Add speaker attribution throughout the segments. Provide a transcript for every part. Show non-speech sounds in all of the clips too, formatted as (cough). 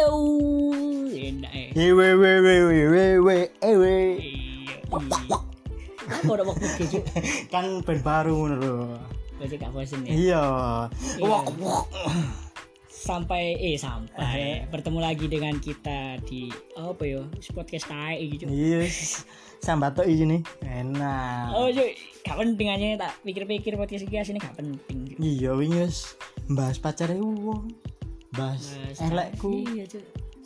Speaker 1: Halo. Enak eh.
Speaker 2: Ewe we we we we we ewe.
Speaker 1: Iya. iya. Udah waktu keju? (laughs)
Speaker 2: Kan band baru lho.
Speaker 1: Masih gak bosen ya.
Speaker 2: Iya. Wak wak.
Speaker 1: Sampai eh sampai bertemu lagi dengan kita di apa ya? Podcast tae gitu.
Speaker 2: Iya. Sambat iki nih. Enak.
Speaker 1: Oh, cuy, gak penting aja tak pikir-pikir podcast iki asine gak penting.
Speaker 2: Iya wingi wis bahas pacare wong. Bahas elekku.
Speaker 1: Iya, cuy.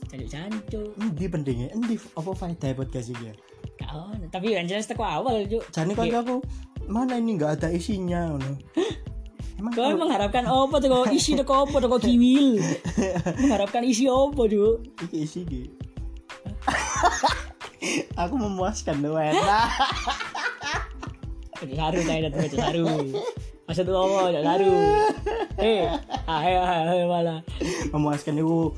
Speaker 1: Jancuk-jancuk.
Speaker 2: Endi pentingnya? Endi apa faedah podcast iki? ya?
Speaker 1: Gak ono, tapi yang jelas teko awal, cuy.
Speaker 2: Jane kok aku mana ini nggak ada isinya ngono. Emang
Speaker 1: Kau mengharapkan apa tuh kau isi tuh apa tuh kau kiwil (laughs) mengharapkan isi apa tuh
Speaker 2: iki isi iki. (laughs) aku memuaskan tuh enak.
Speaker 1: Saru saya datang baca saru masa tuh apa saru (laughs) eh ahe malah.
Speaker 2: Memuaskan ibu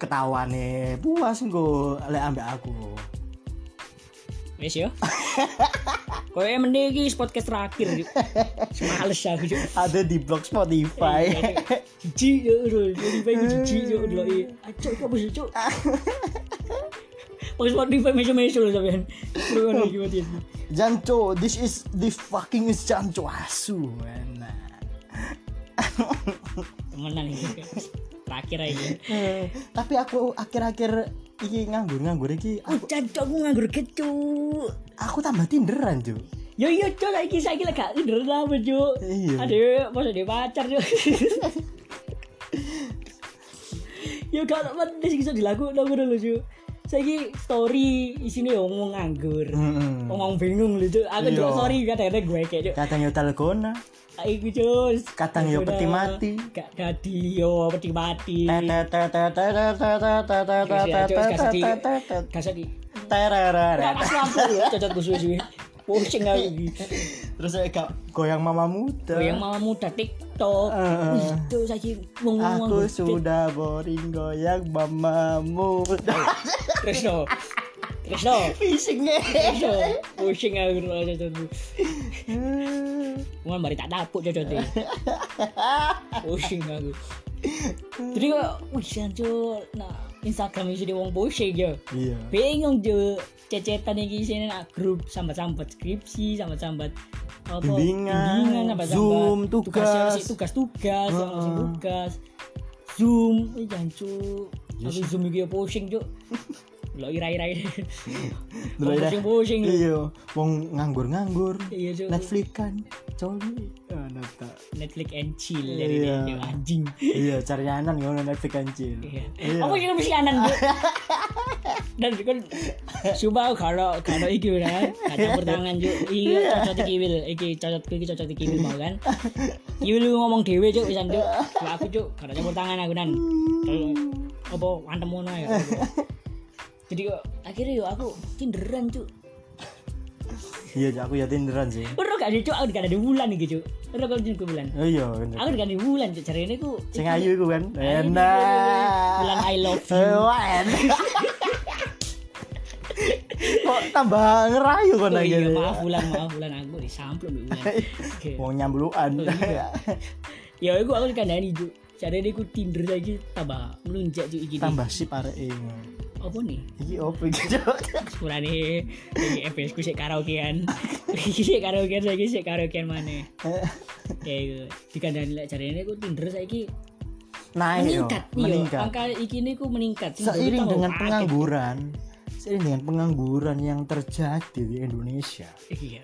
Speaker 2: ketawa nih puas gue le ambil aku.
Speaker 1: Wes yo ya. yang mending podcast terakhir males aku yo
Speaker 2: ada di blog Spotify.
Speaker 1: Iya, iya, Cuci yo Spotify ku jiji yo delok e acuk kok bisa cuk? Pas Spotify mesu-mesu lho sampean.
Speaker 2: Janco, this is the fucking Janco asu, man.
Speaker 1: Temenan ini. Terakhir aja.
Speaker 2: Eh, tapi aku akhir-akhir iki nganggur-nganggur iki
Speaker 1: Oh,
Speaker 2: aku,
Speaker 1: jancok aku nganggur kecu.
Speaker 2: aku tambah tinderan cuy
Speaker 1: Yo yo cok lagi saya kira gak tidur lama cok.
Speaker 2: Iya.
Speaker 1: Ada masa dia pacar cok. Yo kalau (laughs) penting sih bisa dilakukan dong dulu cok saya story di sini ngomong nganggur. Ngomong bingung lucu Cuk. Aku juga sorry gue kayak,
Speaker 2: katanya yo telgona.
Speaker 1: Iku
Speaker 2: Cus. Yo peti mati.
Speaker 1: Gak dadi yo peti mati. Kasih kasih. Kasih. Cocok. Pusing aku iki.
Speaker 2: terus saya gak goyang mama muda
Speaker 1: yang mama muda TikTok. Wih, itu saya ngomong
Speaker 2: aku sudah boring goyang mama muda
Speaker 1: Terus no. Terus no.
Speaker 2: Fishingnya
Speaker 1: Terus no. Pusing aku cocok gue. Ngomong bari tak dapuk cocok deh. Pusing aku. Jadi kok wih nah Instagram isi wong pusing ya.
Speaker 2: Iya
Speaker 1: Bingung jo cecetan iki sini nak grup sambat-sambat skripsi, sambat-sambat apa
Speaker 2: Bimbingan,
Speaker 1: sambat-sambat
Speaker 2: Zoom, tugas.
Speaker 1: tugas-tugas, yang
Speaker 2: Heeh.
Speaker 1: tugas. Zoom, ih jancu.
Speaker 2: Yes.
Speaker 1: Aku Zoom iki ya pusing, Cuk. Lo ira-ira ini.
Speaker 2: Dulu ya.
Speaker 1: Pusing-pusing.
Speaker 2: Iya Wong nganggur-nganggur
Speaker 1: Iya, Cuk.
Speaker 2: Netflix kan Coli Ah, nata.
Speaker 1: Netflix and chill dari
Speaker 2: Iya.
Speaker 1: dia anjing.
Speaker 2: Iya cari anan ngono Netflix kancil
Speaker 1: Iya.
Speaker 2: Iya.
Speaker 1: Aku yang mesti anan. (laughs) Dan kan coba kalau kalau iki kan campur tangan juk iya cocok iki wil iki cocok iki cocok iki wil mau kan iki lu ngomong dhewe cuk pisan Kalau aku cuk kalau campur tangan aku nan Kalau apa antem ngono ya jadi kok akhirnya yo aku tinderan cuk.
Speaker 2: Iya aku ya tinderan sih.
Speaker 1: Udah gak sih cuk aku gak ada di bulan iki cuk. Udah kalau jenengku bulan
Speaker 2: Oh iya
Speaker 1: aku gak ada di bulan cuk cari ini ku
Speaker 2: Sing ayu iku kan?
Speaker 1: Bulan
Speaker 2: Enak.
Speaker 1: I love
Speaker 2: Eh,
Speaker 1: you
Speaker 2: Wah enak. Kok tambah ngerayu kan
Speaker 1: Oh iya
Speaker 2: akhirnya
Speaker 1: maaf bulan maaf bulan aku disamplok mbak bulan.
Speaker 2: Mau (laughs) nyambluan
Speaker 1: Oh, iya. ya aku aku dikandani juk cara dia ku tinder lagi tambah melunjak iki
Speaker 2: Tambah sip arek
Speaker 1: apa nih
Speaker 2: Iki opo (laughs) iki Cak?
Speaker 1: sepurane iki FPS ku sik karaokean iki (laughs) sik karaokean saiki sik karaokean mana? Ya iku dikandani lek jarene ku tinder saiki
Speaker 2: Naik yo.
Speaker 1: Meningkat iya
Speaker 2: Meningkat.
Speaker 1: angka iki ini ku meningkat
Speaker 2: Seiring dengan pengangguran Seiring dengan pengangguran yang terjadi di Indonesia.
Speaker 1: Iya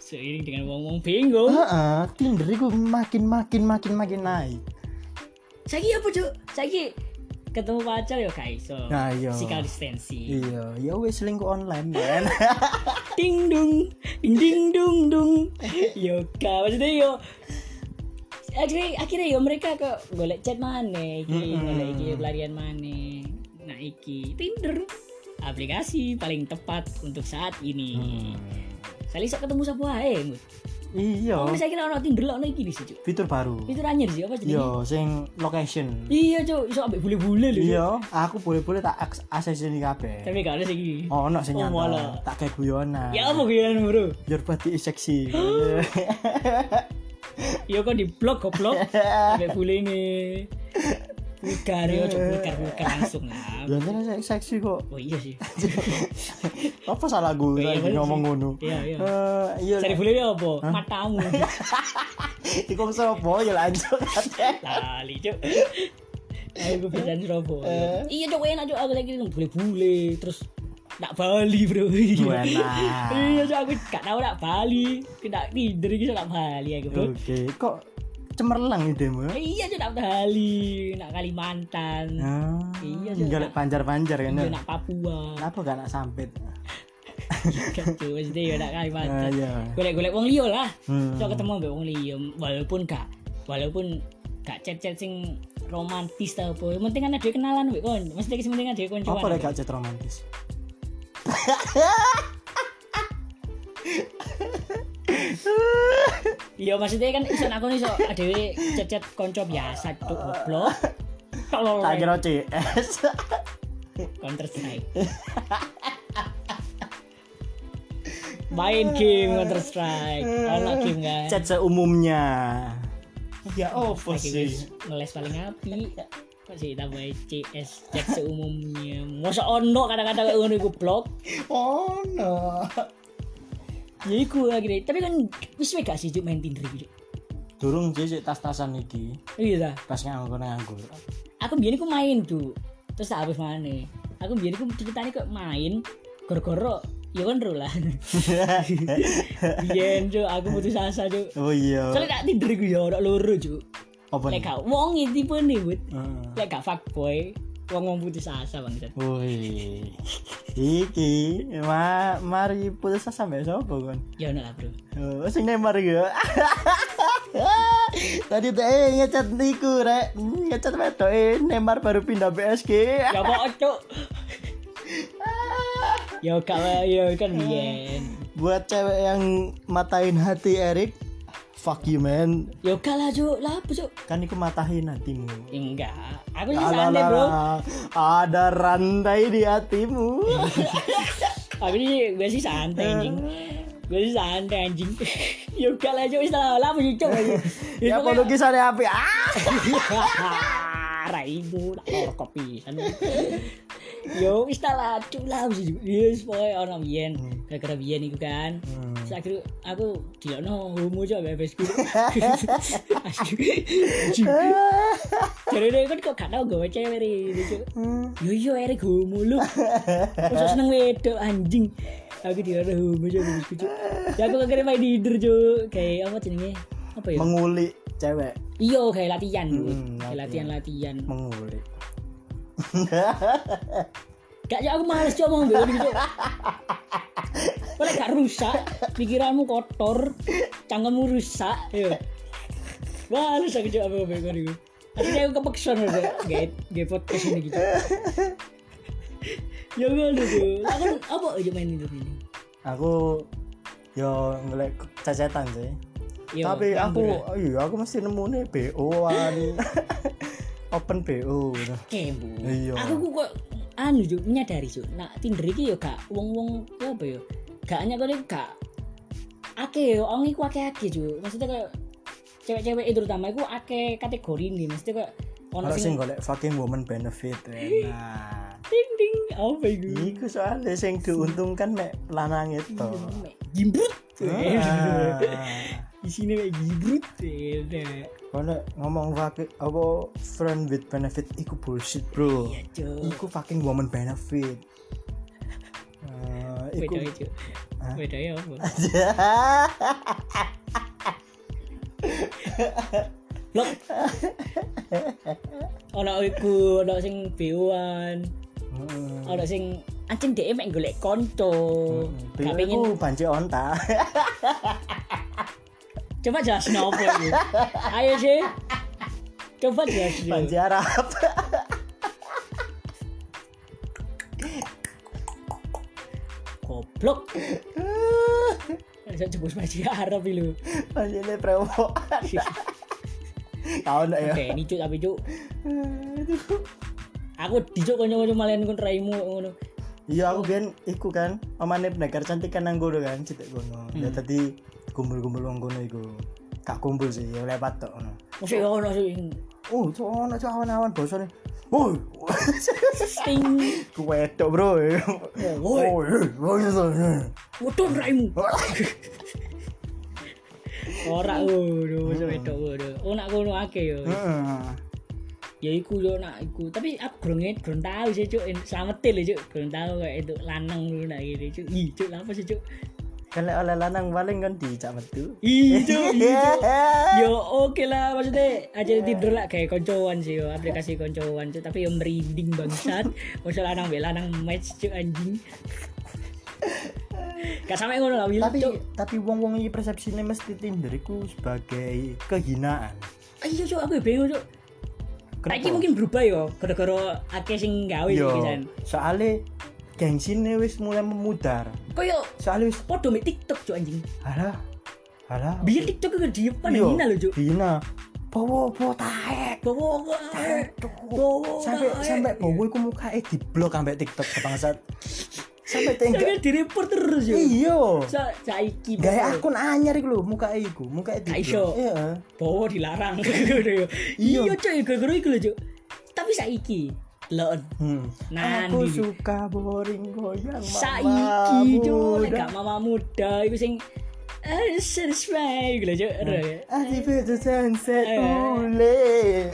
Speaker 1: seiring dengan wong-wong bingung.
Speaker 2: Heeh, Tinder itu makin makin makin makin naik.
Speaker 1: saiki apa juk saiki ketemu pacar ya gak iso
Speaker 2: Nah, iya.
Speaker 1: physical distancing.
Speaker 2: Iya, ya wes selingkuh online kan. (laughs)
Speaker 1: ding dung ding ding dung dung yoga maksudnya yo. Akhirnya akhirnya yo mereka ke golek chat mana iki
Speaker 2: Mm-mm.
Speaker 1: golek iki pelarian mana nah iki. Tinder aplikasi paling tepat untuk saat ini. Saya bisa ketemu siapa ae.
Speaker 2: Iya,
Speaker 1: oh saya kira orang lah ono iki sih Cuk.
Speaker 2: fitur baru.
Speaker 1: itu anyar sih apa jadi
Speaker 2: Iya, sing location.
Speaker 1: iya cok iso ambek bule-bule lho Cuk.
Speaker 2: Iya, aku boleh-boleh tak aks- akses ini kabeh.
Speaker 1: tapi gak ada sih iki
Speaker 2: Oh, ono sing
Speaker 1: Oh,
Speaker 2: nyata. Tak kayak guyonan.
Speaker 1: ya apa gue bro
Speaker 2: Biar body is seksi. (gasps)
Speaker 1: ya kok di blog goblok (laughs) ambek bule ini vulgar ya ojo vulgar vulgar langsung lah
Speaker 2: Biasanya saya seksi kok.
Speaker 1: oh iya sih (laughs)
Speaker 2: Apa salah gue
Speaker 1: Iya,
Speaker 2: lagi
Speaker 1: bener
Speaker 2: ngomong ngono?
Speaker 1: Iya, iya.
Speaker 2: Eh, iya.
Speaker 1: Cari boleh apa? Matamu. (laughs)
Speaker 2: Iku Surabaya lanjut katanya.
Speaker 1: Lali, Cuk. Aku bisa Surabaya.
Speaker 2: Eh.
Speaker 1: Iya, Cuk, enak Cuk. Aku lagi bule-bule terus nak Bali, Bro.
Speaker 2: Enak. (laughs)
Speaker 1: Iya, Cuk, aku gak tau nak Bali. Kena tidur iki nak Bali aku, Bro.
Speaker 2: Oke, kok cemerlang idemu?
Speaker 1: Iya, Cuk, nak Bali, nak Kalimantan.
Speaker 2: Ah,
Speaker 1: Iya.
Speaker 2: Golek panjar-panjar kan.
Speaker 1: Iya,
Speaker 2: ya?
Speaker 1: nak Papua.
Speaker 2: Kenapa gak nak sampit?
Speaker 1: Kan Cuk, mesti ya nak
Speaker 2: Ah,
Speaker 1: Kalimantan.
Speaker 2: iya.
Speaker 1: Golek-golek wong liya lah.
Speaker 2: Hmm.
Speaker 1: so ketemu mbak wong liya walaupun gak walaupun gak chat-chat sing romantis ta apa yang penting kan ada kenalan mbek kon sing penting ada koncoan
Speaker 2: Apa lek gak chat romantis? (laughs)
Speaker 1: iya maksudnya kan iso aku iso adewe chat-chat konco biasa tuh goblok kalau
Speaker 2: Tak kira CS.
Speaker 1: counter strike main game counter strike ono game kan
Speaker 2: Chat seumumnya. Ya
Speaker 1: Lagi
Speaker 2: sih?
Speaker 1: ngeles paling api kok sih tambah CS chat seumumnya masa ono kadang-kadang ngono iku blok
Speaker 2: Oh no.
Speaker 1: Ya iku lagi deh tapi kan wis gak sih Cuk, main Tinder gitu
Speaker 2: Durung sih tas-tasan iki.
Speaker 1: iya dah
Speaker 2: Pas nganggur nganggur.
Speaker 1: aku biar aku main tuh terus tak habis mana aku biar aku ceritanya kok main goro-goro ya kan ro lah. (laughs) Biar cuy aku putus asa cuy
Speaker 2: Oh iya.
Speaker 1: soalnya tak Tinder gue ya orang loro cuy
Speaker 2: Apa
Speaker 1: lek
Speaker 2: nih?
Speaker 1: gak wong itu tipe nih bud
Speaker 2: Heeh.
Speaker 1: lek gak fuckboy wong wong putus asa bang
Speaker 2: Wih, iki ma mari putus asa sampe sapa kon?
Speaker 1: ya udah lah bro
Speaker 2: Oh, sing Neymar ya. (laughs) Tadi teh ngecat niku rek, ngecat wedok eh Neymar baru pindah PSG.
Speaker 1: ya mau cuk (laughs) ya lah, ya kan biar
Speaker 2: Buat cewek yang matain hati Erik, fuck you man.
Speaker 1: ya gak lah cuk lah apa
Speaker 2: Kan iku matahin hatimu.
Speaker 1: enggak aku sih santai bro
Speaker 2: Ada rantai di hatimu. (laughs)
Speaker 1: Aku sih gue sih santai anjing. Gue sih santai anjing. (laughs) ya udah lah cuy, istilah lah apa cuy (laughs)
Speaker 2: ya apa lukisannya api? Ah.
Speaker 1: Tak lor kopi. Yo istilah cuy lah sih. Yes, pokoknya orang biyen. Gara-gara biyen iku kan.
Speaker 2: Hmm.
Speaker 1: Akhirnya aku dilokno homo coba bebes ku. Jadi dia kan kok gak tau gue cewek cuy.
Speaker 2: Hmm.
Speaker 1: Yo yo Erik homo lu. Masa seneng wedok anjing. Aku ada homo coba bebes ku cuy. Ya aku kira main tidur cuy. Kayak apa jenenge? Apa ya?
Speaker 2: Mengulik cewek,
Speaker 1: Iya kayak latihan
Speaker 2: Hmm,
Speaker 1: Bud.
Speaker 2: latihan.
Speaker 1: Kayak latihan-latihan.
Speaker 2: mengulik.
Speaker 1: Gak ya aku males coba ngomong gitu. gitu. Boleh gak rusak, pikiranmu kotor, cangkemmu rusak, ya. Males aku coba ngomong gitu. gitu. Akhirnya aku kepeksa udah gak gak podcast ini gitu. ya ada tuh. Aku apa aja main itu ini.
Speaker 2: aku yo ngelek cacetan sih
Speaker 1: Yo,
Speaker 2: tapi aku
Speaker 1: ngambur.
Speaker 2: iya aku mesti nemu nih BO an (laughs) open BO.
Speaker 1: Oke, Bu.
Speaker 2: Iya.
Speaker 1: Aku kok anu juk menyadari juk. Nah, Tinder iki yo gak wong-wong ya apa yo. Gak hanya kene gak akeh yo, wong iku akeh-akeh juk. Maksudnya kayak cewek-cewek itu terutama iku akeh kategori ini. Mesti kayak ono
Speaker 2: Ono
Speaker 1: sing
Speaker 2: golek fucking woman benefit ya. nah
Speaker 1: ding ding apa iku?
Speaker 2: iku soalnya sing diuntungkan mek lanang itu. Ah. (laughs)
Speaker 1: Di sini kayak gimbrut. ya.
Speaker 2: Kalau ngomong fucking apa friend with benefit iku bullshit bro
Speaker 1: Iya,
Speaker 2: iku fucking woman benefit Ah, iku
Speaker 1: Beda.
Speaker 2: Hah?
Speaker 1: Beda ya apa? (laughs) Blok. Ono iku, ono sing biuan,
Speaker 2: Heeh.
Speaker 1: ono sing anjing dhek mek golek kanca. Gak
Speaker 2: Iku
Speaker 1: pengen
Speaker 2: banci onta. (laughs)
Speaker 1: coba jelasin apa iki. Ayo sih. Coba jelasin.
Speaker 2: banci Arab.
Speaker 1: Goblok. Bisa jebus maji Arab lho.
Speaker 2: Banci ini prewo. Kau ndak ya?
Speaker 1: Oke, ini cuk tapi cuk. Aku dicuk kanca-kanca malen kon raimu ngono.
Speaker 2: Iya aku biyen iku kan omane pendekar cantik kan nang kan cetek gono. Ya tadi kumpul-kumpul wong gono iku. Gak kumpul sih, ya lewat tok ngono.
Speaker 1: Mesti ono sing
Speaker 2: oh cok ono cok awan-awan bosone woi
Speaker 1: Ting. (laughs)
Speaker 2: ku wedok bro
Speaker 1: Woi.
Speaker 2: woi woi
Speaker 1: Wodon raimu. (laughs) Ora ngono, wis wedok ngono. Oh nak ngono akeh yo.
Speaker 2: Heeh.
Speaker 1: Ya iku yo nak iku. Tapi aku grunge grun tau sih cuk, selametin lho cuk. Grun tau kayak itu lanang ngono nak ngene cuk. Ih cuk, apa sih cuk?
Speaker 2: Kalau oleh lanang paling kan dicak metu.
Speaker 1: Cuk. (laughs) Yo oke lah maksudnya aja tidur lah kayak koncoan sih yo aplikasi koncoan cuk tapi yo merinding bangsat. (laughs) Masa lanang be lanang match cuk anjing. Gak sampe ngono lah
Speaker 2: tapi
Speaker 1: cuk.
Speaker 2: tapi wong-wong iki persepsine mesti Tinder iku sebagai kehinaan.
Speaker 1: Ah, iya cuk aku ya bingung Saiki
Speaker 2: Kenapa?
Speaker 1: mungkin berubah yo gara-gara akeh sing gawe iki
Speaker 2: yo soalnya gengsine wis mulai memudar
Speaker 1: Koyo
Speaker 2: soalnya wis
Speaker 1: podo mek TikTok cuk anjing
Speaker 2: alah alah
Speaker 1: biar TikTok itu di apa
Speaker 2: Iya,
Speaker 1: hina lho cuk
Speaker 2: Hina. Bawa bawa taek.
Speaker 1: bawa bawa
Speaker 2: Sampai sampai bawa iku mukae di blok sampai TikTok bangsat. Sampai tengah.
Speaker 1: di report terus yo
Speaker 2: Iya.
Speaker 1: Sa saiki
Speaker 2: Gaya akun anyar iku lho mukae iku,
Speaker 1: iso.
Speaker 2: blok. Iya.
Speaker 1: bawa dilarang ngono (laughs) yo
Speaker 2: Iya.
Speaker 1: iya cuk gara-gara iku lho cuk tapi saiki lho
Speaker 2: Hmm.
Speaker 1: Nanti.
Speaker 2: Aku suka boring goyang mama
Speaker 1: saiki
Speaker 2: muda.
Speaker 1: gak mama muda iku sing eh satisfy gitu cuk
Speaker 2: Ati beto sunset
Speaker 1: Eh.
Speaker 2: ule.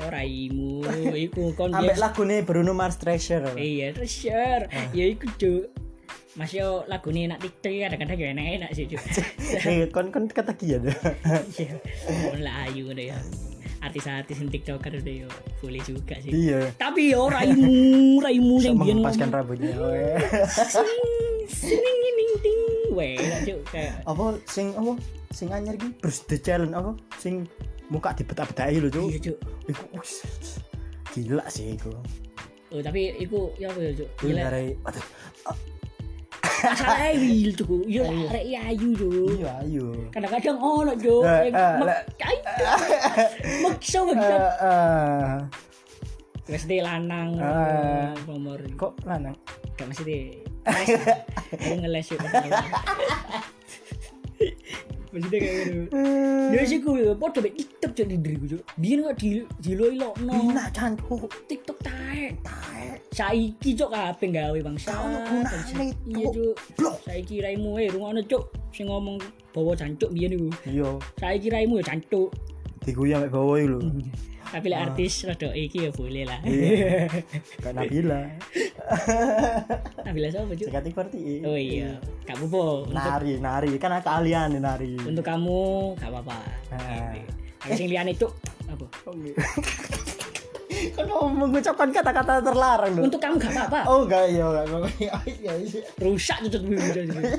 Speaker 1: ora imu (laughs) iku kon
Speaker 2: Ambek
Speaker 1: biasa-
Speaker 2: lagune Bruno Mars Treasure.
Speaker 1: iya treasure ya iku cuk Mas yo lagu nih nak TikTok ya kadang-kadang ya enak-enak sih cuk (laughs)
Speaker 2: Eh kon kon kata kia dah.
Speaker 1: Iya, lah ayu udah ya (laughs) artis-artis yang tiktoker udah yo boleh juga sih.
Speaker 2: Iya.
Speaker 1: tapi yo raimu raimu yang biar
Speaker 2: mengempaskan rambutnya. weh.
Speaker 1: sing ting ting weh. Kayak
Speaker 2: apa sing apa? Sing anyar iki? Birthday challenge apa? Sing muka dibetak-betaki lho cuk.
Speaker 1: Iya cuk.
Speaker 2: Iku gila sih iku.
Speaker 1: Oh tapi iku ya apa ya cuk? Gila.
Speaker 2: dari aduh
Speaker 1: masalah wil cuk yo arek iya ayu cuk
Speaker 2: iya ayo
Speaker 1: kadang-kadang ono. Ay, maksa maksa wes deh lanang.
Speaker 2: Eh.
Speaker 1: nomor.
Speaker 2: Kok lanang?
Speaker 1: Gak mesti deh. Aku ngeles yuk (laughs) Maksudnya kayak gitu. Ya sih gue, podo mek TikTok jadi diriku cuk Biar gak di, di lo ilo no.
Speaker 2: Bina cancuk
Speaker 1: TikTok taek.
Speaker 2: Taek.
Speaker 1: Saiki cuk kabeh gawe
Speaker 2: ono gunane,
Speaker 1: Bangsa. Iya
Speaker 2: blok.
Speaker 1: Saiki raimu eh rungono cuk Sing ngomong bawa cancuk biyen iku
Speaker 2: iya.
Speaker 1: Saiki raimu ya cancuk
Speaker 2: diguyang mek bawah iku lho. (laughs)
Speaker 1: Tapi lek artis rada iki ya boleh lah.
Speaker 2: Iya. (laughs) kayak Nabila
Speaker 1: Nabila siapa
Speaker 2: sekati seperti
Speaker 1: Oh iya, gak apa-apa. Untuk,
Speaker 2: nari nari kan keahlian nih nari
Speaker 1: untuk kamu gak apa-apa.
Speaker 2: Ah.
Speaker 1: Sing liyane cuk apa?
Speaker 2: kan kamu mengucapkan kata-kata terlarang loh
Speaker 1: Untuk kamu gak apa-apa.
Speaker 2: oh enggak iya enggak enggak iya iya
Speaker 1: Rusak cuk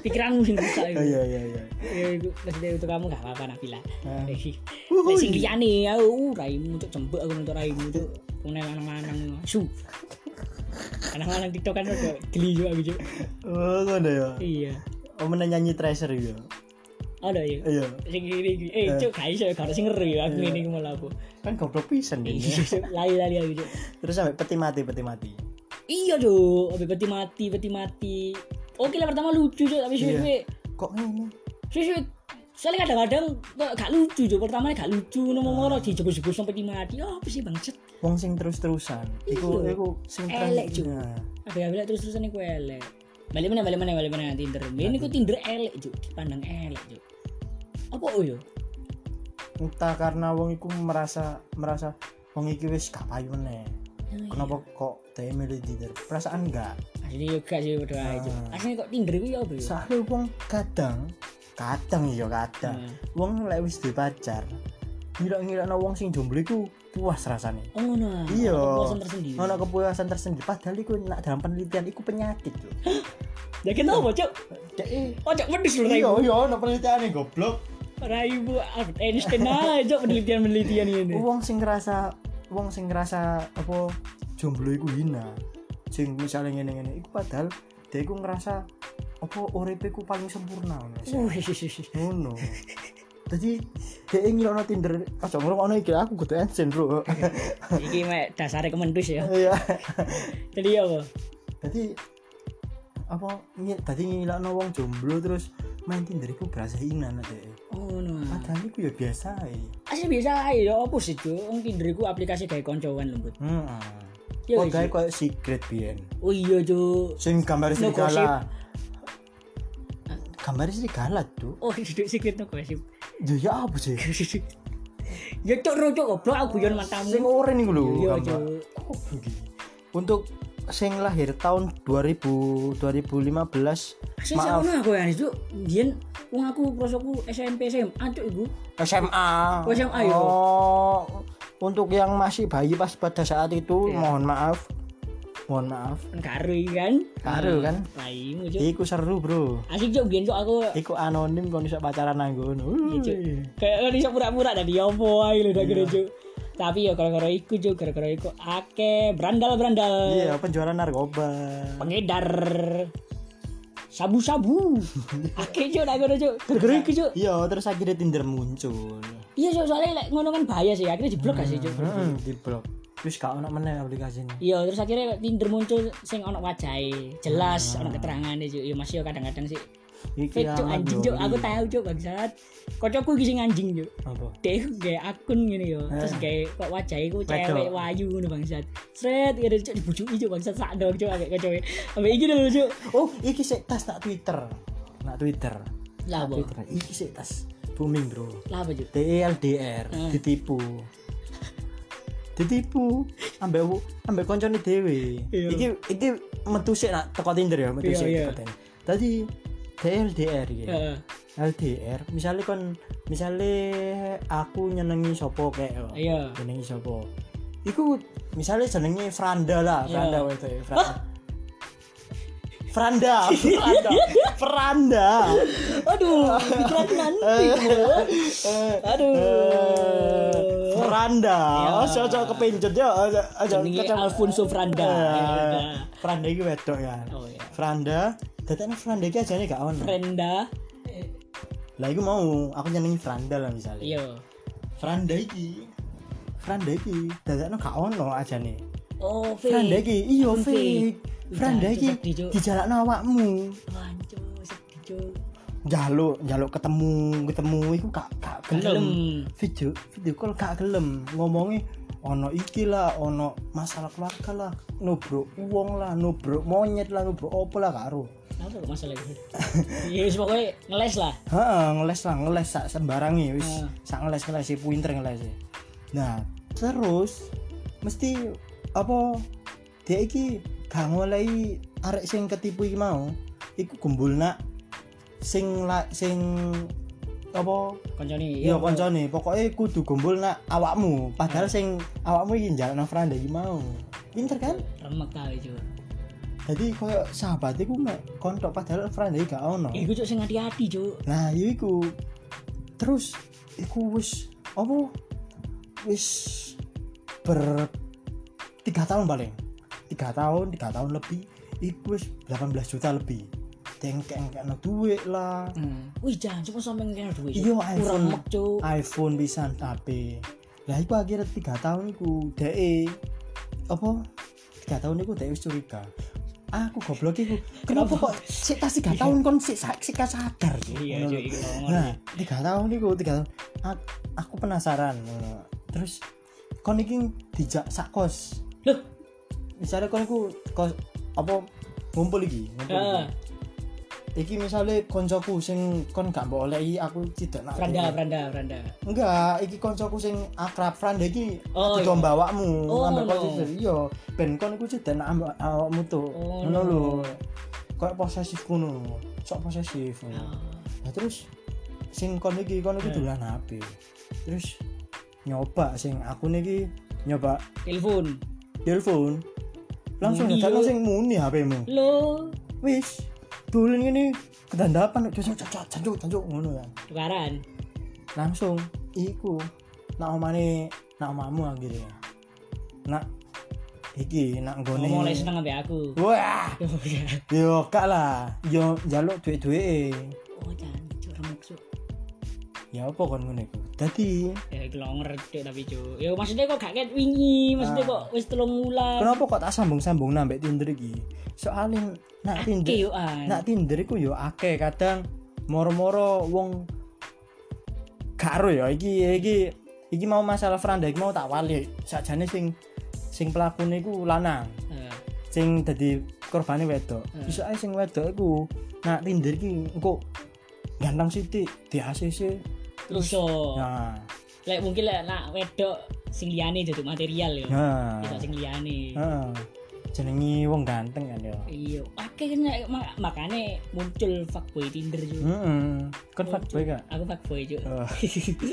Speaker 1: pikiranmu sing rusak
Speaker 2: Oh,
Speaker 1: itu.
Speaker 2: iya iya iya
Speaker 1: Ya maksudnya untuk kamu gak apa-apa Nabila.
Speaker 2: Ah.
Speaker 1: Lek sing liyane aku raimu cuk cembek aku untuk raimu cuk. Pune lanang-lanang su. Lanang-lanang TikTok kan udah geli juga aku cuk.
Speaker 2: oh ngono ya
Speaker 1: Iya.
Speaker 2: oh mana nyanyi treasure ya
Speaker 1: Ada ya.
Speaker 2: iya
Speaker 1: Sing iki. Eh cuk gak iso gak sing ngeri ya aku ngene iki malah aku.
Speaker 2: kan goblok pisan
Speaker 1: Iya,
Speaker 2: ini.
Speaker 1: Lali-lali aku
Speaker 2: terus sampai peti mati peti mati
Speaker 1: Iya cuk, Abe peti mati, peti mati. Oke lah pertama lucu cuk, tapi
Speaker 2: Iya.
Speaker 1: suwe-suwe,
Speaker 2: kok ini
Speaker 1: suwe-suwe. Soalnya kadang-kadang gak lucu cuk, pertama gak lucu nomor
Speaker 2: Ah.
Speaker 1: moro dijebus-jebus sampai peti mati. Oh, apa sih bangset?
Speaker 2: wong sing terus-terusan iku
Speaker 1: Iya.
Speaker 2: iku sing
Speaker 1: Elek.
Speaker 2: Nah,
Speaker 1: Apa ya terus-terusan iku elek. Balik mana, balik mana, balik mana Tinder. Ini ku Tinder elek cuk, dipandang elek cuk. Apa oh yo?
Speaker 2: entah karena wong iku merasa merasa wong iki wis gak payu meneh
Speaker 1: Iya.
Speaker 2: kenapa kok dia milih Tinder perasaan enggak
Speaker 1: Aslinya juga sih berdua
Speaker 2: Ah.
Speaker 1: cuk. Aslinya kok Tinder ku ya apa yo?
Speaker 2: soalnya wong kadang kadang iya kadang
Speaker 1: Hmm.
Speaker 2: wong lek wis duwe pacar ngira-ngira wong sing jomblo iku puas rasane
Speaker 1: Oh ngono. ah.
Speaker 2: Iya.
Speaker 1: Kepuasan tersendiri.
Speaker 2: ono kepuasan tersendiri padahal iku nak dalam penelitian iku penyakit lho (gasps)
Speaker 1: Ya kita apa cuk?
Speaker 2: Dek, eh,
Speaker 1: Oh cuk pedis lho
Speaker 2: iya iya ono penelitian goblok
Speaker 1: Raimu Albert Einstein aja penelitian-penelitian ini.
Speaker 2: wong sing ngerasa wong sing ngerasa apa jomblo iku hina sing misalnya ngene-ngene iku padahal dia iku ngerasa apa uripe iku paling sempurna ngono (laughs) jadi dia ingin ono Tinder aja ngurung ono iki aku kudu ensen bro (laughs)
Speaker 1: iki mek dasare kemendus ya.
Speaker 2: iya
Speaker 1: Jadi apa?
Speaker 2: jadi apa ngi- tadi ngilakno wong jomblo terus main Tinder iku berasa hina nek dek
Speaker 1: Oh no.
Speaker 2: padahal iku ya biasa ae
Speaker 1: Asli biasa ae ya apa sih Cuk? Wong Tinder iku aplikasi kayak koncoan lembut.
Speaker 2: heeh
Speaker 1: Ya
Speaker 2: kok
Speaker 1: wis.
Speaker 2: gawe koyo secret biyen
Speaker 1: Oh iya Cuk.
Speaker 2: sing gambar serigala gambar serigala tuh
Speaker 1: Oh duduk secret no gosip.
Speaker 2: ya ya apa sih (laughs)
Speaker 1: Ya cuk ro cuk goblok aku yon matamu.
Speaker 2: sing oren iku lho
Speaker 1: Iya
Speaker 2: gambar untuk sing lahir tahun 2000 2015
Speaker 1: Sing
Speaker 2: maaf
Speaker 1: sakmono aku ya Cuk. Biyen wong aku prosoku SMP SMA Cuk iku.
Speaker 2: SMA
Speaker 1: Oh, SMA, ya?
Speaker 2: oh untuk yang masih bayi pas pada saat itu
Speaker 1: Iya.
Speaker 2: mohon maaf mohon maaf.
Speaker 1: Karo iki kan.
Speaker 2: Karo kan?
Speaker 1: Raimu Cuk.
Speaker 2: iku seru bro.
Speaker 1: Asik biyen Cuk aku
Speaker 2: iku anonim kon iso pacaran nang ngono.
Speaker 1: Iya, kayak kan iso pura-pura dari opo ae lho dak Cuk. Tapi ya gara-gara iku Cuk, gara-gara iku akeh. Brandal-brandal.
Speaker 2: iya penjualan narkoba.
Speaker 1: Pengedar. Sabu-sabu. (laughs) Akeh cuk nak ngono cuk. Gara-gara iku cuk.
Speaker 2: iya terus akhirnya Tinder muncul.
Speaker 1: Iya cuk soalnya like, ngono kan bahaya sih. Akhirnya diblok gak sih cuk?
Speaker 2: Heeh di blok terus gak ono meneh aplikasi ini
Speaker 1: iya terus akhirnya Tinder muncul sing ono wajahe jelas ono keterangane cuk. Iya masih yo kadang-kadang sih.
Speaker 2: Iki
Speaker 1: cuk anjing cuk. Aku
Speaker 2: iya.
Speaker 1: tahu cuk bangsat. Kocokku iki sing anjing cuk.
Speaker 2: Apa?
Speaker 1: Iku gawe akun gini yo. Terus gawe kok wajahe iku cewek wayu ngono bangsat. Sret gitu cuk dibujuki cuk bangsat. Sak dong cuk ambek kocoke ambek iki lho cuk.
Speaker 2: Oh iki sik tas nak Twitter. Nak Twitter.
Speaker 1: Lah apa?
Speaker 2: Twitter. Iki sik tas booming bro.
Speaker 1: Lah apa cuk?
Speaker 2: TLDR
Speaker 1: Hmm.
Speaker 2: ditipu ditipu ambek ambek koncone dhewe
Speaker 1: Iya.
Speaker 2: iki iki metu sik nak teko Tinder ya metu
Speaker 1: Iya,
Speaker 2: sik teko Tinder. tadi iki
Speaker 1: Heeh.
Speaker 2: LDR misalnya kon misalnya aku nyenengi sopo kayak yo.
Speaker 1: iya
Speaker 2: jenengi sopo iku misalnya jenenge Franda lah
Speaker 1: Iya.
Speaker 2: Franda wae itu Franda Franda (laughs) Franda Franda
Speaker 1: Aduh, pikiran nanti. (laughs) Aduh.
Speaker 2: Franda.
Speaker 1: Iya.
Speaker 2: ojo ojo kepencet ya.
Speaker 1: Jenenge Alfonso Franda.
Speaker 2: Eh,
Speaker 1: Ya,
Speaker 2: Franda iki wedok ya.
Speaker 1: Oh ya.
Speaker 2: Franda. Datane Franda iki ajane gak ono.
Speaker 1: Frenda.
Speaker 2: lah iku mau. Aku nyenengi Franda lah misalnya
Speaker 1: Iya.
Speaker 2: Franda iki. Franda iki dadakno gak ono ajane
Speaker 1: Oh, fake.
Speaker 2: Franda iki. Iya fake. Franda iki dijalakno awakmu.
Speaker 1: Wancuk, sedih, Cuk.
Speaker 2: Jaluk jaluk ketemu ketemu iku gak gak
Speaker 1: Gak
Speaker 2: gelem video video call gak gelem ngomongi ono iki lah ono masalah keluarga lah nubruk uang lah nubruk monyet lah nubruk opo lah karo
Speaker 1: Apa kok masalah itu? (laughs) Ya wis pokoknya ngeles lah.
Speaker 2: Heeh, ngeles lah, ngeles sak sembarangi wis.
Speaker 1: Ah.
Speaker 2: Sak ngeles ngeles si pinter ngeles. Nah, terus mesti apa dia iki gak ngolehi arek sing ketipu iki mau iku gumbulna sing la, sing apa
Speaker 1: Koncone.
Speaker 2: iya koncone pokoknya kudu gumbulna awakmu padahal sing awakmu iki njalukno friend iki mau pinter kan
Speaker 1: Remek kali, Cuk.
Speaker 2: jadi koyo sahabat iku mek kontok padahal iki gak ono
Speaker 1: Iku cuk sing hati-hati, Cuk.
Speaker 2: Nah, ya iku. Terus iku wis apa? Wis ber tiga tahun paling. Tiga tahun, tiga tahun lebih. Iku wis 18 juta lebih. Tengkeng-kengno duit lah.
Speaker 1: Hmm. Wih, jangan cuma sampe duwe. Cuk.
Speaker 2: Iya, iPhone. iPhone bisa HP. Lah iku akhirnya tiga tahun iku DE apa? Tiga tahun iku DE wis curiga. Aku goblok iku. Kenapa kok sik tas tiga tahun kon sik sik sadar?
Speaker 1: Iya.
Speaker 2: Nah, tiga tahun iku, tiga tahun. Aku penasaran. Terus kon iki dijak sak kos.
Speaker 1: Loh,
Speaker 2: Misalnya kon iku kos apa ngumpul iki, ngumpul. Iki. Misalnya koncoku sing kon gak mbok olehi aku tidak nak.
Speaker 1: Franda, Franda, Franda.
Speaker 2: Enggak, iki koncoku sing akrab Franda iki
Speaker 1: Oh, iya.
Speaker 2: mbawakmu
Speaker 1: Oh,
Speaker 2: ambek posisi. Iya, ben kon iku tidak nak ambek awakmu tuh.
Speaker 1: Oh,
Speaker 2: Ngono
Speaker 1: no.
Speaker 2: lho. Kayak posesif ngono. Sok posesif.
Speaker 1: Oh.
Speaker 2: Nah terus sing kon iki kon iki
Speaker 1: Hmm.
Speaker 2: dolan HP. Terus nyoba sing aku niki nyoba
Speaker 1: Telepon.
Speaker 2: telepon. Langsung
Speaker 1: yo.
Speaker 2: sing muni HP-mu.
Speaker 1: Lo
Speaker 2: Wis, dolen ngene kedandapan cocok cocok cancuk cancuk ngono kan.
Speaker 1: tukaran.
Speaker 2: Langsung iku nak omane nak omamu akhirnya. Nak iki nak nggone.
Speaker 1: Mulai seneng ambek aku.
Speaker 2: Wah, (laughs) yo kak lah. Yo njaluk duit-duit.
Speaker 1: Oh, jangan cuk.
Speaker 2: Ya apa kon ngene iku. Dadi
Speaker 1: Ya iku lo ngerti tapi cuk. Ya maksudnya kok gak ket wingi, maksudnya
Speaker 2: Ah.
Speaker 1: kok wis telung wulan.
Speaker 2: Kenapa kok tak sambung-sambung nambah Tinder iki? Soalnya nak Tinder,
Speaker 1: an.
Speaker 2: nak Tinder iku yo akeh kadang moro-moro wong karo ya iki iki iki mau masalah Franda iki mau tak wali sakjane sing sing pelakune iku lanang
Speaker 1: Eh,
Speaker 2: sing dadi korbane wedok
Speaker 1: Hmm.
Speaker 2: iso ae sing wedok iku nak Tinder iki engko ganteng sithik di ACC
Speaker 1: terus so
Speaker 2: nah
Speaker 1: lek mungkin lek nak wedok sing liyane duduk material ya.
Speaker 2: Nah
Speaker 1: Tidak sing liyane.
Speaker 2: Heeh jenenge wong ganteng kan ya
Speaker 1: iya. Akhirnya mak makanya muncul fuckboy Tinder juga
Speaker 2: heeh kan fuckboy gak?
Speaker 1: Aku fuckboy juga
Speaker 2: Oh.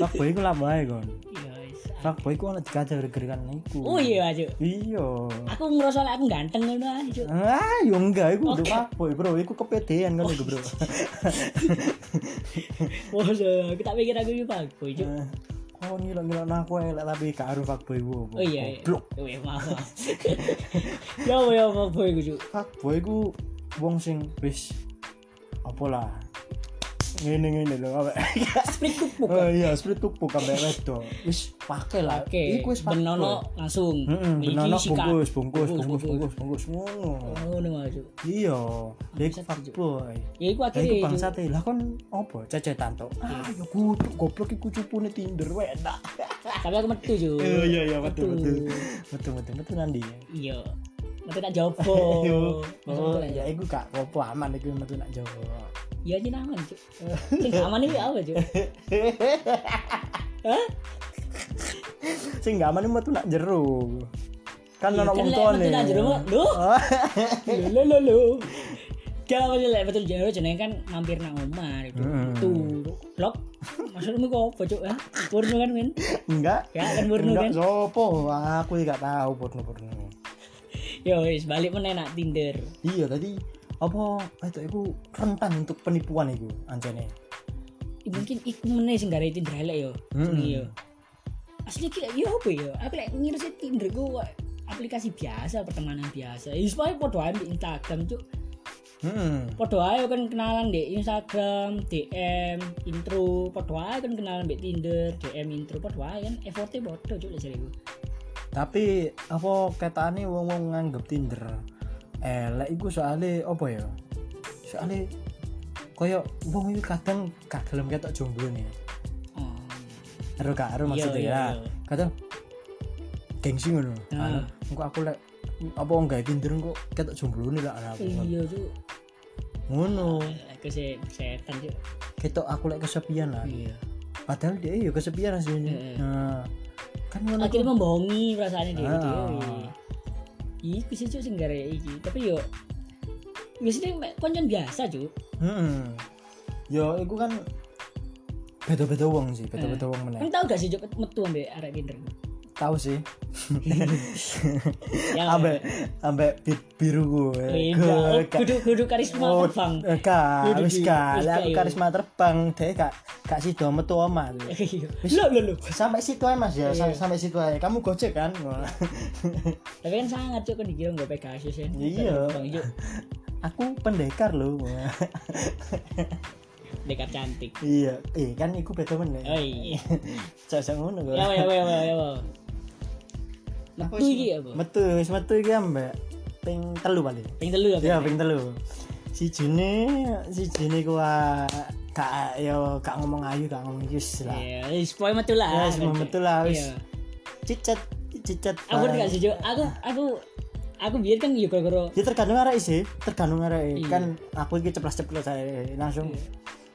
Speaker 2: fuckboy iku lah bae kon
Speaker 1: iya.
Speaker 2: Fuckboy iku ana dikajar gara-gara iku
Speaker 1: oh iya aja
Speaker 2: iya
Speaker 1: aku ngerasa lek aku ganteng ngono aja Cuk.
Speaker 2: Ah, yo enggak, iku
Speaker 1: Oke.
Speaker 2: fuckboy, bro. Iku kepedean kan iku, bro.
Speaker 1: Wah, aku tak pikir aku iki fuckboy Cuk.
Speaker 2: Oh, ngira-ngira aku elek tapi gak aru fuckboy ku.
Speaker 1: oh iya iya maaf maaf. (laughs) ya apa ya fuckboy ku Cuk.
Speaker 2: Fuckboy ku wong sing wis apa lah. Ngene-ngene lho, apa. (laughs)
Speaker 1: split kupuk
Speaker 2: Oh iya, split tuku kabeh wedok. Wis pake lah.
Speaker 1: oke
Speaker 2: Iku wis
Speaker 1: benono langsung
Speaker 2: Heeh, benono bungkus, bungkus, bungkus,
Speaker 1: bungkus.
Speaker 2: bungkus, ngono.
Speaker 1: oh ngono aja
Speaker 2: Iya,
Speaker 1: Bangsat,
Speaker 2: fuckboy.
Speaker 1: ya iku
Speaker 2: Lah
Speaker 1: akhirnya
Speaker 2: iku
Speaker 1: Cuk.
Speaker 2: bangsat e. Lah kon opo cecetan tok. Ah, ya kudu goblok iku cupune Tinder wae
Speaker 1: tapi aku metu Cuk.
Speaker 2: Iya iya iya betul
Speaker 1: Metu.
Speaker 2: betul. Betul betul betul nanti.
Speaker 1: iya metu tak jopo Masa
Speaker 2: Oh,
Speaker 1: metu tak
Speaker 2: ya iku gak opo aman iku metu nak Jawa.
Speaker 1: Ya aja aman cuk. Sing aman iki apa cuk? Hah?
Speaker 2: Sing gak aman metu nak jero. Kan
Speaker 1: Iya,
Speaker 2: ono
Speaker 1: kan
Speaker 2: wong tuane.
Speaker 1: metu nak jero.
Speaker 2: Oh,
Speaker 1: Lho lho lho. Kalau masih lek betul jero jenenge kan mampir nang omah itu.
Speaker 2: Hmm.
Speaker 1: Tuh, blok. Maksudmu kok apa cuk? Hah? Purno kan men?
Speaker 2: Enggak.
Speaker 1: Ya kan purno kan?
Speaker 2: Enggak sopo. Aku gak tahu porno-porno.
Speaker 1: Yo wis balik meneh nak Tinder.
Speaker 2: Iya tadi apa itu iku rentan untuk penipuan iku ancene.
Speaker 1: Ih, Mungkin iku meneh sing gare Tinder elek yo.
Speaker 2: Hmm.
Speaker 1: Yo. Asli ki yo apa yo? Aku lek ngira sih Tinder ku aplikasi biasa, pertemanan biasa. Ya supaya podo ae di Instagram cuk.
Speaker 2: Heeh.
Speaker 1: Podo ae kan kenalan di Instagram, DM, intro, podo ae kan kenalan di Tinder, DM, intro, podo ae kan effortnya podo cuk lek jariku.
Speaker 2: Tapi apa ketane wong-wong nganggep Tinder elek iku soalnya apa ya? Soalnya koyo wong iki kadang gak gelem ketok jomblo nih.
Speaker 1: Oh.
Speaker 2: Ero gak ero
Speaker 1: Iya,
Speaker 2: maksudnya
Speaker 1: iya,
Speaker 2: ya.
Speaker 1: iya.
Speaker 2: Kadang gengsi ngono. Anu, engko aku lek apa enggak Tinder kok ketok jomblo nih lah aku.
Speaker 1: Iya cuk.
Speaker 2: Ngono.
Speaker 1: Aku sih setan cuk.
Speaker 2: Ketok aku lek kesepian lah.
Speaker 1: Iya.
Speaker 2: Padahal dia ya kesepian aslinya.
Speaker 1: Heeh.
Speaker 2: Nah, kan ngono.
Speaker 1: Akhirnya membohongi perasaannya dia
Speaker 2: Ah.
Speaker 1: dewe. Iku sih cuk sing gare iki. Tapi yo biasanya koncon biasa cuk.
Speaker 2: Heeh. Yo iku kan beda-beda wong sih, beda-beda wong meneh.
Speaker 1: Kan tau gak sih cuk metu ambek arek Tinder.
Speaker 2: Tahu sih. (laughs)
Speaker 1: Ya.
Speaker 2: Ambek ambek bit biru gue.
Speaker 1: Iya, kudu kudu karisma
Speaker 2: Oh,
Speaker 1: terbang.
Speaker 2: eh,
Speaker 1: Kudu
Speaker 2: wis gak, aku
Speaker 1: iya.
Speaker 2: karisma terbang, deh gak gak sido metu omah. tuh.
Speaker 1: Lo lo lo.
Speaker 2: Sampai situ aja Mas ya,
Speaker 1: Iya.
Speaker 2: sampai, sampai situ aja. Kamu gojek kan? (laughs)
Speaker 1: Tapi kan sangat cuk kan dikira nggak Pegasus ya.
Speaker 2: Iya. Aku pendekar loh.
Speaker 1: Dekat cantik.
Speaker 2: iya, eh kan iku beda meneh.
Speaker 1: Oh iya. (laughs)
Speaker 2: Cocok ngono kok.
Speaker 1: Ya ya ya ya ya. Metu iki apa?
Speaker 2: Metu, wis metu iki ambek ping telu paling.
Speaker 1: Ping telu apa?
Speaker 2: Iya, ping telu. Si jene, si jene ku ah, gak yo gak ngomong ayu, gak ngomong jus lah.
Speaker 1: Iya, wis pokoke metu lah.
Speaker 2: Ya, semua metu lah wis.
Speaker 1: Iya.
Speaker 2: Cicet, cicet.
Speaker 1: Aku
Speaker 2: barang.
Speaker 1: nggak sih Cuk. Aku aku aku biar kan yo gara-gara
Speaker 2: Ya tergantung arek sih, tergantung arek.
Speaker 1: Iya.
Speaker 2: Kan aku iki ceplos-ceplos ae langsung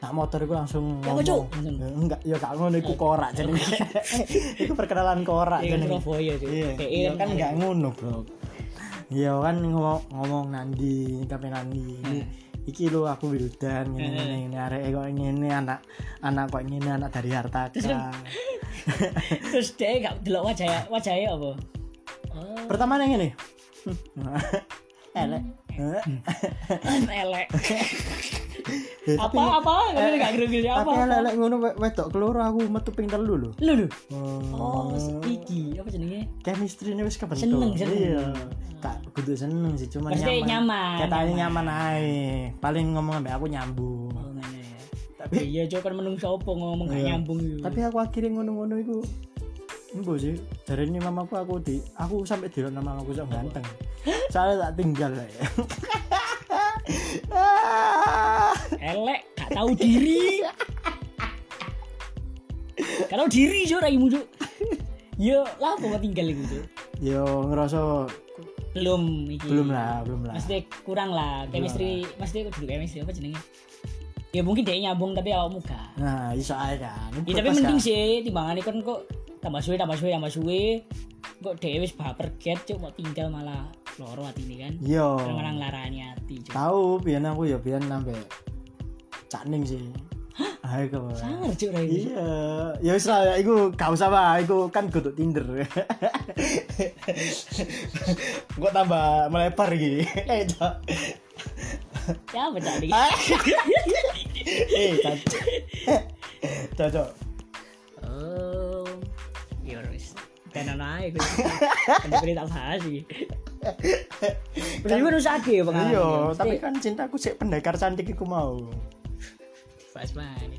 Speaker 2: nak motor iku langsung
Speaker 1: Ya,
Speaker 2: ngomong. Ya, Enggak, ya gak ngono iku korak jenenge. (laughs) iku perkenalan korak
Speaker 1: Iya,
Speaker 2: jenenge.
Speaker 1: Surabaya, Cuk.
Speaker 2: Iya, iya kan enggak ngono, Bro. Iya kan ngomong ngomong nandi, kape nandi.
Speaker 1: Hmm.
Speaker 2: Iki lo aku Wildan ngene ngene ngene arek kok ngene anak anak kok ngene anak dari harta
Speaker 1: terus (laughs) dia gak delok wajah wajahnya apa? Oh, (laughs)
Speaker 2: Pertama yang ini. Elek.
Speaker 1: elek.
Speaker 2: Eh,
Speaker 1: apa
Speaker 2: tapi-
Speaker 1: apa? Kamu gak gerugil apa?
Speaker 2: Tapi elek ngono we- wedok keloro aku metu ping telu lho.
Speaker 1: Lu lu.
Speaker 2: Oh,
Speaker 1: Oh, iki apa jenenge?
Speaker 2: chemistry-ne wis kebentuk.
Speaker 1: Seneng, seneng.
Speaker 2: Iya. Kak kudu seneng sih, cuma
Speaker 1: Maksudnya
Speaker 2: nyaman.
Speaker 1: nyaman,
Speaker 2: Katanya
Speaker 1: nyaman.
Speaker 2: nyaman ae. Paling ngomong ambek aku nyambung.
Speaker 1: Oh.
Speaker 2: Tapi
Speaker 1: Iya, Cuk kan menungso opo ngomong gak
Speaker 2: Iya.
Speaker 1: nyambung
Speaker 2: tapi aku akhirnya ngono-ngono iku Embo sih, dari ini mamaku aku di, aku sampai di nama aku sok ganteng. Soalnya tak tinggal lah ya.
Speaker 1: Elek, gak tahu diri. Kalau diri cuk raimu cuk. Yo, lah mau tinggal iku cuk.
Speaker 2: yo ngerasa
Speaker 1: Belum iki.
Speaker 2: belum lah belum lah
Speaker 1: Mesti kurang lah chemistry, mesti kudu chemistry apa jenenge? Ya mungkin dia nyambung tapi awakmu gak.
Speaker 2: nah iso aja kan
Speaker 1: Ya tapi mending sih timbangane kan kok tambah suwe tambah suwe tambah suwe kok dhewe wis baper get cuk mau tinggal malah loro hati ini kan.
Speaker 2: yo
Speaker 1: Terus malah nglarani hati cuk.
Speaker 2: tahu biar aku ya biar nambe cakning sih Ayo kau.
Speaker 1: Sangar cuk cuk.
Speaker 2: Iya, ya wis lah, iku gak usah lah, iku kan kudu Tinder. (laughs) Gua tambah melebar iki. (laughs) Eh, (laughs) Cok.
Speaker 1: Ya cak iki?
Speaker 2: Eh, Cok. Cocok.
Speaker 1: Oh. Ya wis. Tenan ae kuwi. Kan tak bahas iki. Berarti kan usah ya pengalaman.
Speaker 2: Iya,
Speaker 1: ya.
Speaker 2: tapi kan cintaku sik pendekar cantik iku mau.
Speaker 1: Bahas mana.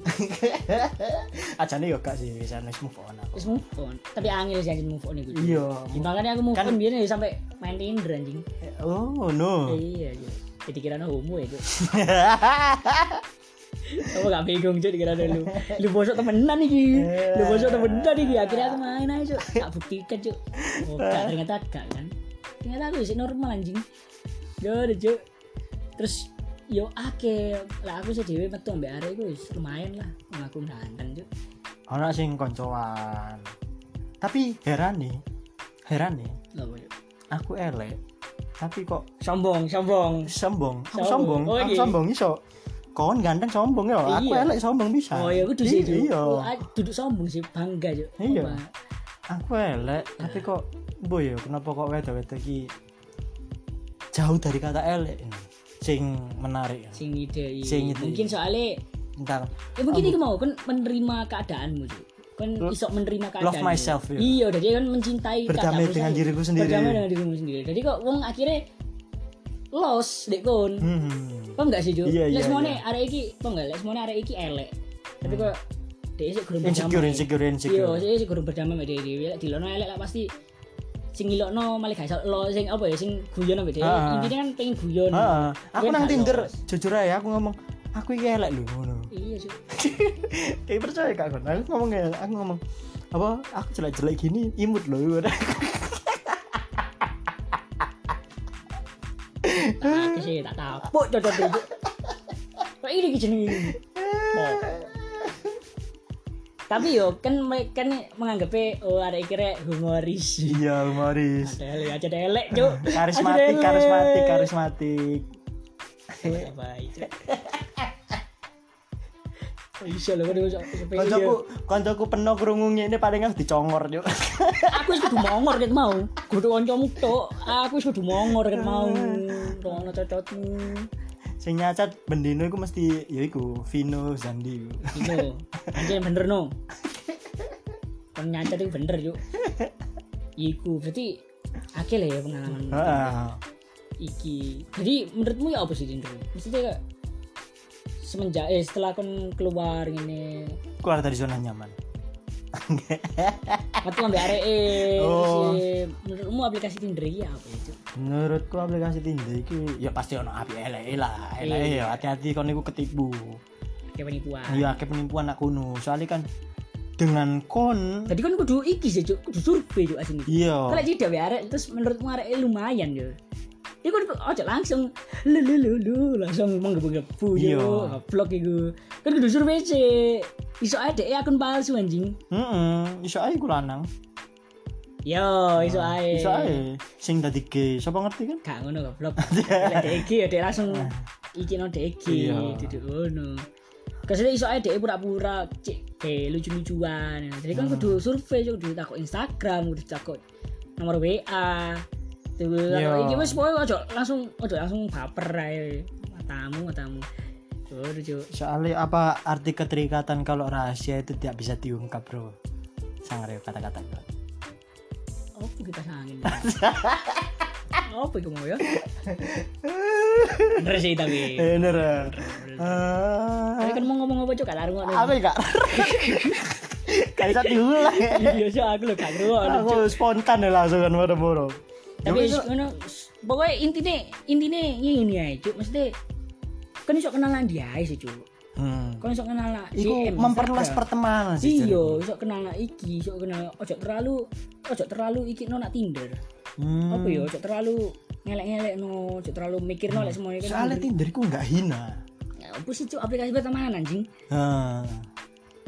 Speaker 1: (laughs)
Speaker 2: Ajane yo gak sih, wis wis move on aku.
Speaker 1: Terus move on. Tapi angel sih move on itu.
Speaker 2: Iya.
Speaker 1: Makanya aku move
Speaker 2: Kan-
Speaker 1: on biar ya sampai main Tinder anjing.
Speaker 2: Oh, no.
Speaker 1: Iya, iya. Jadi kira homo ya, Cuk. (laughs) Kamu gak bingung, Cuk, dikira lu. Lu bosok temenan iki. Lu bosok temenan iki. Akhirnya aku main aja, Cuk. Tak buktikan, Cuk. Oh, gak, ternyata gak kan. Ternyata aku sih normal anjing. Yo, deh, Cuk. Terus yo ake lah aku sih dhewe metu ambek arek iku wis lumayan lah ngaku ganteng cuk
Speaker 2: Ana sing koncoan. Tapi heran nih. Heran nih.
Speaker 1: Cuk?
Speaker 2: Aku elek. Tapi kok
Speaker 1: sombong sombong
Speaker 2: sombong. Aku
Speaker 1: Sombong.
Speaker 2: sombong.
Speaker 1: Oh,
Speaker 2: Aku
Speaker 1: iya.
Speaker 2: sombong iso. Kon ganteng sombong ya. Aku
Speaker 1: Iya.
Speaker 2: elek sombong bisa.
Speaker 1: oh ya kudu sih.
Speaker 2: Iya.
Speaker 1: Oh, ah, duduk sombong sih bangga cuk
Speaker 2: Iya. Aku elek, tapi kok boy ya kenapa kok wedok-wedok iki jauh dari kata elek ini. Sing menarik.
Speaker 1: sing ide iya.
Speaker 2: Sing ide,
Speaker 1: mungkin
Speaker 2: iya.
Speaker 1: soalnya
Speaker 2: Entar
Speaker 1: ya mungkin itu mau kan menerima keadaanmu Cuk. kan iso menerima keadaan
Speaker 2: love myself, ya.
Speaker 1: iya jadi kan mencintai
Speaker 2: Berdamai dengan diriku sendiri.
Speaker 1: berdamai dengan dirimu sendiri jadi kok wong akhirnya los dek kon
Speaker 2: hmm.
Speaker 1: paham gak sih Jo?
Speaker 2: Iya, iya,
Speaker 1: semuanya
Speaker 2: iya.
Speaker 1: arek iki paham gak semuanya arek iki elek tapi kok dia sih kurang
Speaker 2: insecure,
Speaker 1: berdamai.
Speaker 2: insecure,
Speaker 1: iya
Speaker 2: insecure.
Speaker 1: saya sih kurang berdamai sama dia dia di lono elek lah pasti sing ngilokno malah gak iso lo sing apa ya sing guyon sama dia
Speaker 2: Ah.
Speaker 1: intinya kan pengen guyon
Speaker 2: Heeh. Aku
Speaker 1: Kan
Speaker 2: nang Tinder, jujur aja aku ngomong, aku iki elek lho ngono.
Speaker 1: iya sih (laughs)
Speaker 2: Kayak percaya gak kon? Aku ngomong ya, aku ngomong apa aku jelek-jelek gini imut loh
Speaker 1: Aku sih tak tapuk cocok itu. Kok ini jenenge. (laughs) Tapi yo kan kan menganggapnya oh ada kira humoris.
Speaker 2: iya humoris
Speaker 1: Ada elek aja elek, Cuk.
Speaker 2: karismatik
Speaker 1: ada
Speaker 2: karismatik
Speaker 1: elek.
Speaker 2: karismatik
Speaker 1: Apa itu? Oh, Bisa loh, kan
Speaker 2: koncoku koncoku penuh krungu ini paling harus dicongor yuk
Speaker 1: Aku wis kudu mongor ket mau. Kudu kancamu tok. Aku wis kudu mongor ket mau. Rono cocotmu.
Speaker 2: Sing nyacat bendino iku mesti ya iku Vino Zandi
Speaker 1: Itu. Anjir bener no. Kon nyacat itu bener yuk. Iku berarti akeh lah ya pengalaman
Speaker 2: Heeh.
Speaker 1: iki. Jadi menurutmu ya apa sih Tinder? Maksudnya semenjak eh setelah kon keluar ini
Speaker 2: keluar dari zona nyaman (laughs)
Speaker 1: atau ambil arek eh
Speaker 2: Oh.
Speaker 1: si- menurutmu aplikasi Tinder iki apa itu?
Speaker 2: menurutku aplikasi Tinder iki ya pasti ono api elek lah elek
Speaker 1: Iya.
Speaker 2: ya hati-hati kon iku ketipu
Speaker 1: Kayak penipuan.
Speaker 2: iya akeh penipuan aku nu soalnya kan dengan kon
Speaker 1: Tadi kan kudu iki sih, Cuk. kudu survei Cuk asini.
Speaker 2: iya
Speaker 1: Kalau jadi dewe arek terus menurutmu arek lumayan yo. Iku kan ojo langsung lu lu lu langsung menggebu-gebu
Speaker 2: Iya.
Speaker 1: yo, ngeblok iku. Kan kudu survei sih. Iso ada akun palsu anjing.
Speaker 2: heeh iso ae ku lanang
Speaker 1: Yo, iso ae.
Speaker 2: iso ae sing dadi gay sapa ngerti kan
Speaker 1: Gak ngono goblok. (laughs) Lek DG ya dek langsung iki no DG
Speaker 2: Iya.
Speaker 1: duduk ngono. Ke sini iso ae dek pura-pura cek kayak lucu-lucuan. Jadi kan kudu survei, kudu takut Instagram, kudu takut nomor WA. Tuh,
Speaker 2: Iya.
Speaker 1: iki wis pokoke ojo langsung ojo langsung baper ae. Matamu, matamu. Cuk.
Speaker 2: soalnya apa arti keterikatan kalau rahasia itu tidak bisa diungkap bro? Sangar ya kata-kata bro.
Speaker 1: Apa kita sangin? (laughs) Apa iku mau ya? Bener sih tapi.
Speaker 2: bener. Ya
Speaker 1: Tapi kan mau ngomong apa cuk? Gak larung
Speaker 2: apa ya kak? (laughs) Bisa diulang
Speaker 1: Iya sih aku lho gak ngerti.
Speaker 2: aku spontan ya langsung kan moro-moro
Speaker 1: Tapi ngono pokoknya intine intine ngene ae cuk, mesti kan iso kenalan dia sih cuk.
Speaker 2: Hmm.
Speaker 1: Kon iso kenal nak
Speaker 2: Iku memperluas pertemanan sih.
Speaker 1: Iya, iso kenal nak iki, iso kenal ojo terlalu ojo terlalu iki no nak Tinder.
Speaker 2: Hmm.
Speaker 1: Apa ya, ojo terlalu ngelek-ngelek no, ojo terlalu mikir no lek semuanya kan.
Speaker 2: Soalnya Tinder iku nggak hina.
Speaker 1: Ya, apa sih Cuk, aplikasi pertemanan anjing?
Speaker 2: Nah.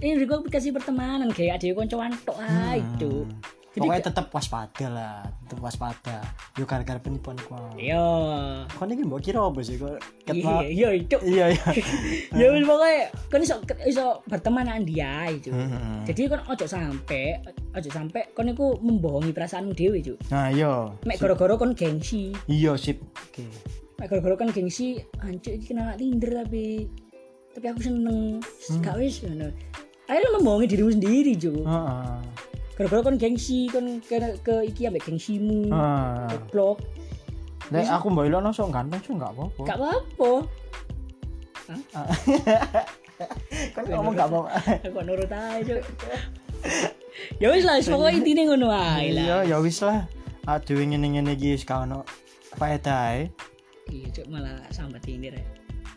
Speaker 1: Ini juga aplikasi pertemanan kayak ada koncoan tok ae, Cuk. Jadi
Speaker 2: Pokoknya tetap waspada lah, tetap waspada. Yo gara-gara penipuan ku.
Speaker 1: Yo.
Speaker 2: Kau ini mbok kira apa sih? Kok
Speaker 1: Iya, iya, Cuk.
Speaker 2: Iya iya.
Speaker 1: Ya wis pokoke kon iso iso berteman dengan dia itu.
Speaker 2: Hmm.
Speaker 1: Jadi kon ojo sampe ojo sampe kon iku membohongi perasaanmu dhewe, Cuk.
Speaker 2: Nah, iya.
Speaker 1: Mek gara-gara kon gengsi.
Speaker 2: Iya, sip. Oke.
Speaker 1: Mek gara-gara gengsi, anjuk iki kenal Tinder tapi tapi aku seneng. Gak wis ngono. Akhirnya membohongi dirimu sendiri, Cuk. Gara-gara kon gengsi, kon ke, ke iki ambek gengsimu.
Speaker 2: Heeh.
Speaker 1: Goblok.
Speaker 2: Nek aku mbok ilokno sok ganteng sih enggak apa-apa.
Speaker 1: Gak apa-apa. (laughs)
Speaker 2: Kan ngomong enggak apa-apa.
Speaker 1: Aku nurut aja. Ya wis lah, pokoknya intine ngono ae lah.
Speaker 2: Iya, ya wis lah. Aduh ngene-ngene iki wis gak ono faedahe.
Speaker 1: Iya, cuk malah sambat Tinder ya.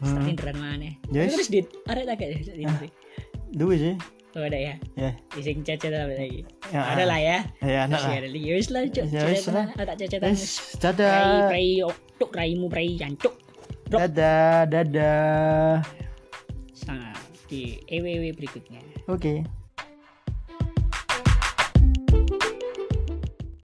Speaker 2: Hmm.
Speaker 1: Start Tinderan mana?
Speaker 2: Yes.
Speaker 1: Terus dit, ada tak kayak Tinder?
Speaker 2: Duwe sih.
Speaker 1: Oh ada ya.
Speaker 2: Ya.
Speaker 1: Ising cacat lagi?
Speaker 2: Ya.
Speaker 1: Ada lah ya.
Speaker 2: Ya,
Speaker 1: Masih
Speaker 2: lah.
Speaker 1: ada lagi. Ya wis lah, cuk.
Speaker 2: Ya wis lah.
Speaker 1: Ada cacatan.
Speaker 2: Wis,
Speaker 1: Prai,
Speaker 2: dadah.
Speaker 1: prai, cuk, raimu prai jancuk. Drop.
Speaker 2: Dadah, dadah.
Speaker 1: Sangat di EWW berikutnya.
Speaker 2: Oke.